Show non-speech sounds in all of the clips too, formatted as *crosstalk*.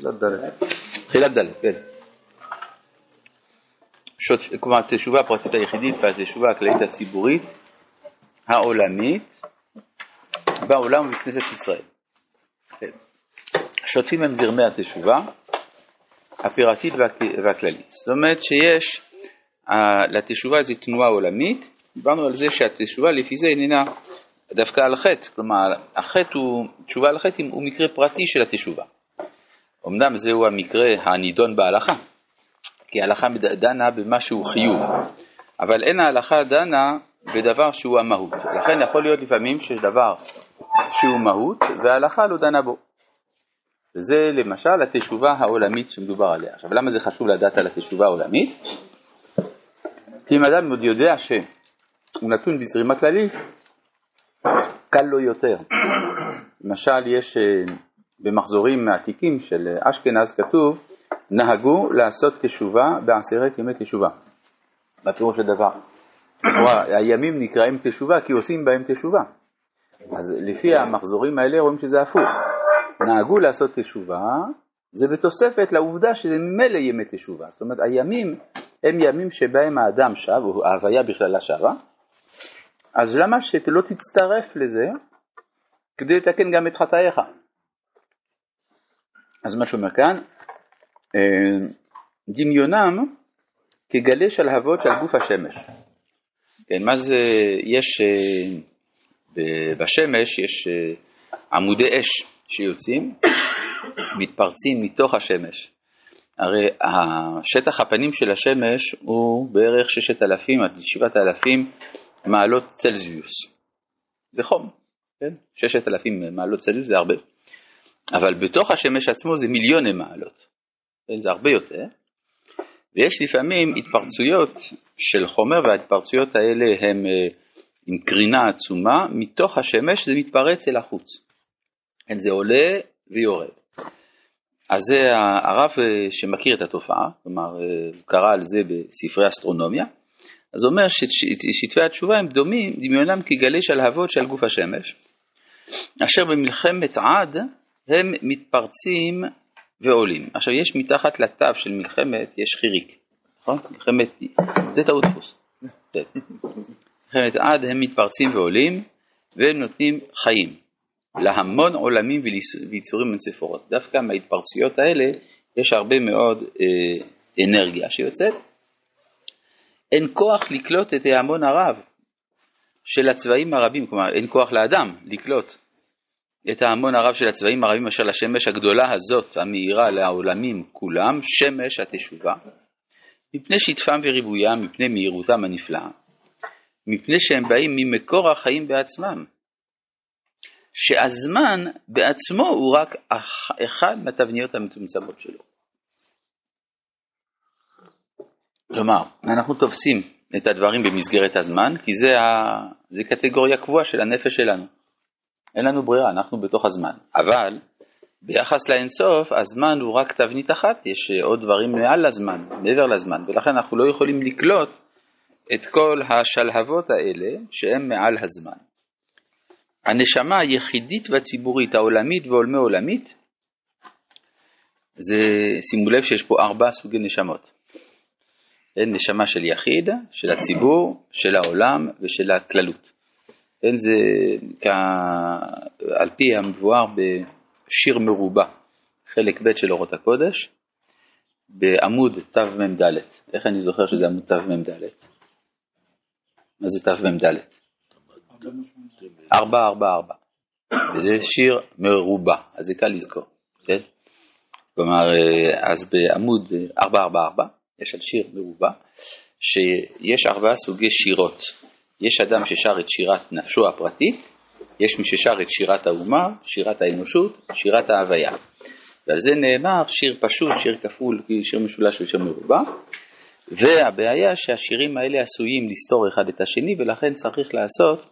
תחילת ד'. תחילת ד', כן. כלומר, התשובה הפרטית היחידית והתשובה הכללית הציבורית העולמית בעולם ובכנסת ישראל. כן. שוטפים הם זרמי התשובה הפירטית והכללית. זאת אומרת שיש לתשובה איזו תנועה עולמית, דיברנו על זה שהתשובה לפי זה איננה דווקא על חטא, כלומר החטא הוא, תשובה על חטא הוא מקרה פרטי של התשובה. אמנם זהו המקרה הנידון בהלכה, כי ההלכה דנה במה שהוא חיוב, אבל אין ההלכה דנה בדבר שהוא המהות. לכן יכול להיות לפעמים שיש דבר שהוא מהות וההלכה לא דנה בו. וזה למשל התשובה העולמית שמדובר עליה. עכשיו למה זה חשוב לדעת על התשובה העולמית? כי אם אדם עוד יודע שהוא נתון בזרימה כללית, קל לו יותר. למשל יש אה, במחזורים העתיקים של אשכנז כתוב נהגו לעשות תשובה בעשרת ימי תשובה. בפירוש של דבר. הימים נקראים תשובה כי עושים בהם תשובה. אז לפי המחזורים האלה רואים שזה הפוך. נהגו לעשות תשובה, זה בתוספת לעובדה שזה ממילא ימי תשובה. זאת אומרת, הימים הם ימים שבהם האדם שב, או ההוויה בכללה שבה, אז למה שלא תצטרף לזה כדי לתקן גם את חטאיך? אז מה שאומר כאן, אה, דמיונם כגלי שלהבות של גוף השמש. כן, מה זה, יש, אה, בשמש יש אה, עמודי אש שיוצאים, מתפרצים מתוך השמש. הרי שטח הפנים של השמש הוא בערך 6,000 עד 7,000 מעלות צלזיוס. זה חום, כן? 6,000 מעלות צלזיוס זה הרבה. אבל בתוך השמש עצמו זה מיליוני מעלות? זה הרבה יותר. ויש לפעמים התפרצויות של חומר וההתפרצויות האלה הן אה, עם קרינה עצומה, מתוך השמש זה מתפרץ אל החוץ. כן, זה עולה ויורד. אז זה הרב אה, שמכיר את התופעה, כלומר אה, הוא קרא על זה בספרי אסטרונומיה, אז הוא אומר ששטפי התשובה הם דומים, דמיונם כגלי שלהבות של גוף השמש, אשר במלחמת עד הם מתפרצים ועולים. עכשיו יש מתחת לתו של מלחמת, יש חיריק, נכון? מלחמת, זה טעות דפוס. מלחמת עד הם מתפרצים ועולים והם נותנים חיים להמון עולמים ויצורים מנצפורות. דווקא מההתפרצויות האלה יש הרבה מאוד אה, אנרגיה שיוצאת. אין כוח לקלוט את ההמון הרב של הצבעים הרבים, כלומר אין כוח לאדם לקלוט את ההמון הרב של הצבעים הרבים אשר לשמש הגדולה הזאת המאירה לעולמים כולם, שמש התשובה, מפני שטפם וריבוים, מפני מהירותם הנפלאה, מפני שהם באים ממקור החיים בעצמם, שהזמן בעצמו הוא רק אחד מהתבניות המצומצמות שלו. כלומר, אנחנו תופסים את הדברים במסגרת הזמן, כי זה, ה... זה קטגוריה קבועה של הנפש שלנו. אין לנו ברירה, אנחנו בתוך הזמן. אבל ביחס לאינסוף, הזמן הוא רק תבנית אחת, יש עוד דברים מעל הזמן, מעבר לזמן, ולכן אנחנו לא יכולים לקלוט את כל השלהבות האלה שהם מעל הזמן. הנשמה היחידית והציבורית, העולמית ועולמי עולמית, זה, שימו לב שיש פה ארבע סוגי נשמות. אין נשמה של יחיד, של הציבור, של העולם ושל הכללות. אין זה כ... על פי המבואר בשיר מרובע, חלק ב' של אורות הקודש, בעמוד תמ"ד. איך אני זוכר שזה עמוד תמ"ד? מה זה תמ"ד? ארבע, ארבע, ארבע. וזה שיר מרובע, אז זה קל לזכור, כן? כלומר, אז בעמוד ארבע, ארבע, ארבע, יש על שיר מרובע, שיש ארבעה סוגי שירות. יש אדם ששר את שירת נפשו הפרטית, יש מי ששר את שירת האומה, שירת האנושות, שירת ההוויה. ועל זה נאמר שיר פשוט, שיר כפול, שיר משולש ושיר מרובע. והבעיה שהשירים האלה עשויים לסתור אחד את השני ולכן צריך לעשות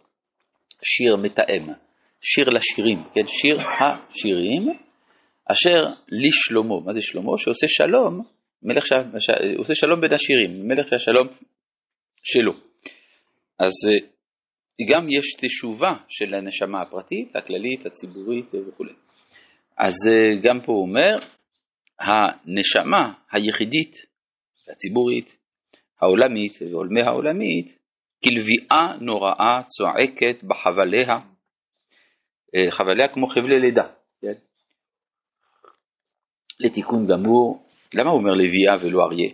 שיר מתאם, שיר לשירים, כן, שיר השירים, אשר לשלמה, מה זה שלמה? שעושה שלום, מלך ש... עושה שלום בין השירים, מלך שהשלום שלו. אז אה, גם יש תשובה של הנשמה הפרטית, הכללית, הציבורית וכו'. אז אה, גם פה הוא אומר, הנשמה היחידית, הציבורית, העולמית ועולמי העולמית, כלביאה נוראה צועקת בחבליה, אה, חבליה כמו חבלי לידה, כן? לתיקון גמור, למה הוא אומר לביאה ולא אריה?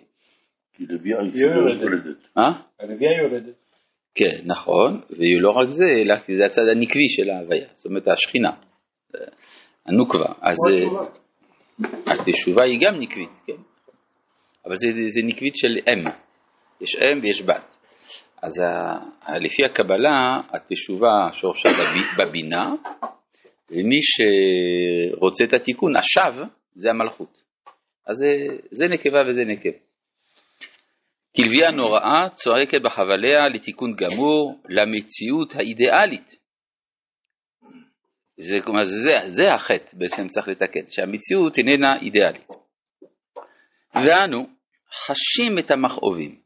כי לביאה היא יולדת. אה? הלוויה יולדת. כן, נכון, ולא רק זה, אלא כי זה הצד הנקבי של ההוויה, זאת אומרת השכינה, הנוקבה, אז אה, התשובה. היא גם נקבית, כן, אבל זה, זה נקבית של אם, יש אם ויש בת, אז ה, לפי הקבלה התשובה שורשה בב- בבינה, ומי שרוצה את התיקון, השב, זה המלכות, אז זה, זה נקבה וזה נקב. כלביאה נוראה צועקת בחבליה לתיקון גמור למציאות האידיאלית. זה, כלומר, זה, זה החטא בעצם צריך לתקן, שהמציאות איננה אידיאלית. ואנו חשים את המכאובים.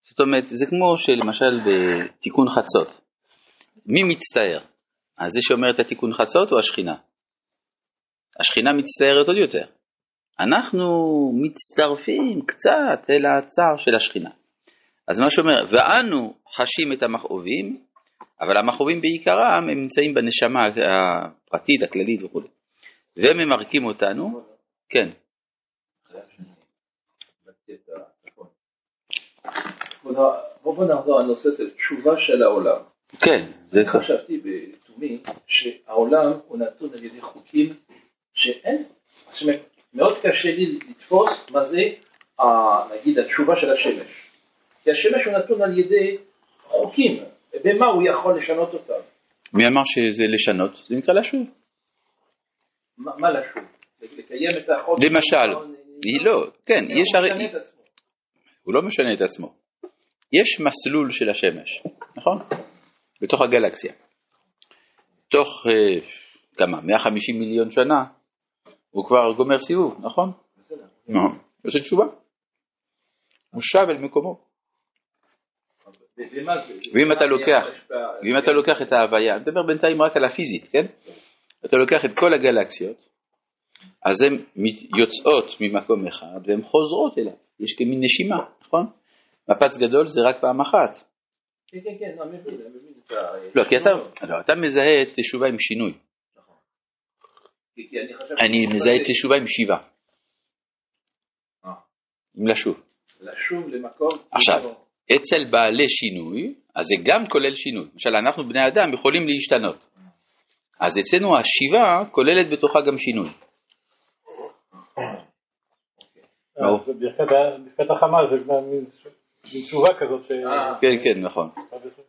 זאת אומרת, זה כמו שלמשל בתיקון חצות. מי מצטער? אז זה שאומר את התיקון חצות או השכינה? השכינה מצטערת עוד יותר. אנחנו מצטרפים קצת אל הצער של השכינה. אז מה שאומר, ואנו חשים את המכאובים, אבל המכאובים בעיקרם הם נמצאים בנשמה הפרטית, הכללית וכו'. והם ממרקים אותנו, כן, בוא נחזור לנושא של תשובה של העולם. כן, זה חשבתי לתומי שהעולם הוא נתון על ידי חוקים שאין, זאת אומרת, מאוד קשה לי לתפוס מה זה, ה- נגיד, התשובה של השמש. כי השמש הוא נתון על ידי חוקים, במה הוא יכול לשנות אותם? מי אמר שזה לשנות? זה נקרא לשוב. מה מה לשוב? לקיים את החוק? למשל, היא לא, כן, יש הרי, משנה את עצמו. הוא לא משנה את עצמו. יש מסלול של השמש, נכון? בתוך הגלקסיה. תוך אה, כמה, 150 מיליון שנה, הוא כבר גומר סיבוב, נכון? נכון. עושה תשובה. הוא שב אל מקומו. ואם אתה לוקח, ואם אתה לוקח את ההוויה, אני מדבר בינתיים רק על הפיזית, כן? אתה לוקח את כל הגלקסיות, אז הן יוצאות ממקום אחד והן חוזרות אליו, יש כמין נשימה, נכון? מפץ גדול זה רק פעם אחת. כן, כן, כן, אני מבין, אני מבין. לא, כי אתה, לא, מזהה תשובה עם שינוי, כי- אני מזהה את תשובה עם שיבה, אה. עם לשוב. לשוב למקום... עכשיו, אצל בעלי שינוי, אז זה גם כולל שינוי. למשל, אנחנו בני אדם יכולים להשתנות. אז אצלנו השיבה כוללת בתוכה גם שינוי. לא. אה, זה תשובה כזאת ש... אה. כן, כן, נכון.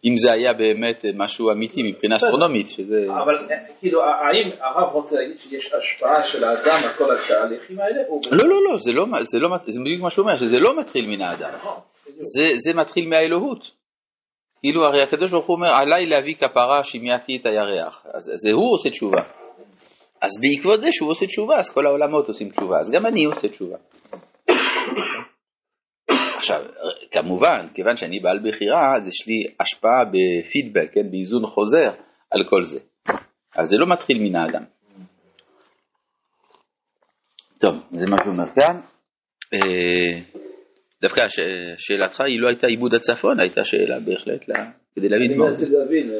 אם זה היה באמת משהו אמיתי מבחינה אסטרונומית, שזה... אבל אה, כאילו, האם הרב רוצה להגיד שיש השפעה של האדם על כל התהליכים האלה? לא, לא, לא, זה לא, זה לא, זה בדיוק מה שהוא אומר, שזה לא מתחיל מן האדם. נכון. זה, זה מתחיל מהאלוהות. כאילו הרי הקדוש ברוך הוא אומר עליי להביא כפרה שמייתי את הירח, אז זה הוא עושה תשובה. אז בעקבות זה שהוא עושה תשובה, אז כל העולמות עושים תשובה, אז גם אני עושה תשובה. עכשיו, כמובן, כיוון שאני בעל בחירה, אז יש לי השפעה בפידבק, כן, באיזון חוזר על כל זה. אז זה לא מתחיל מן האדם. טוב, זה מה שהוא אומר כאן. אה, דווקא שאלתך היא לא הייתה עיבוד הצפון, הייתה שאלה בהחלט כדי להבין מה להבין, אה,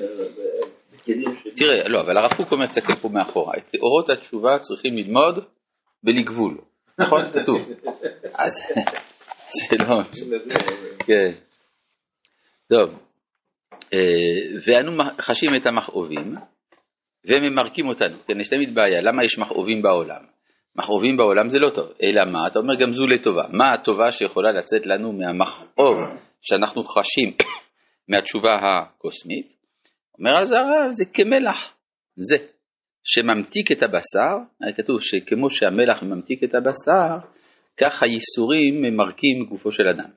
שלי. תראה, לא, אבל הרב קוק אומר, תסתכל פה מאחורה, את אורות התשובה צריכים ללמוד בלגבול, נכון? כתוב. *laughs* אז לא משהו. כן. טוב. אה, ואנו חשים את המכאובים, והם ממרקים אותנו. כן, יש תמיד בעיה, למה יש מכאובים בעולם? מכאובים בעולם זה לא טוב, אלא מה? אתה אומר גם זו לטובה. מה הטובה שיכולה לצאת לנו מהמכאוב שאנחנו חשים *coughs* מהתשובה הקוסמית? אומר על זה הרב, זה כמלח, זה, שממתיק את הבשר, היה כתוב שכמו שהמלח ממתיק את הבשר, כך הייסורים ממרקים גופו של אדם.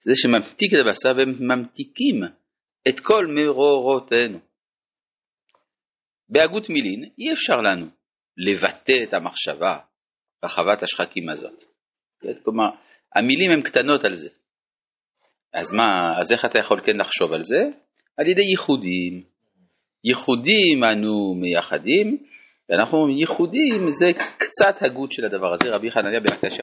זה שממתיק את הבשר והם ממתיקים את כל מרורותינו. בהגות מילין אי אפשר לנו לבטא את המחשבה רחבת השחקים הזאת. כן? כלומר, המילים הן קטנות על זה. אז מה, אז איך אתה יכול כן לחשוב על זה? על ידי ייחודים. ייחודים אנו מייחדים ואנחנו ייחודים זה קצת הגות של הדבר הזה, רבי חנניה בן עקשיא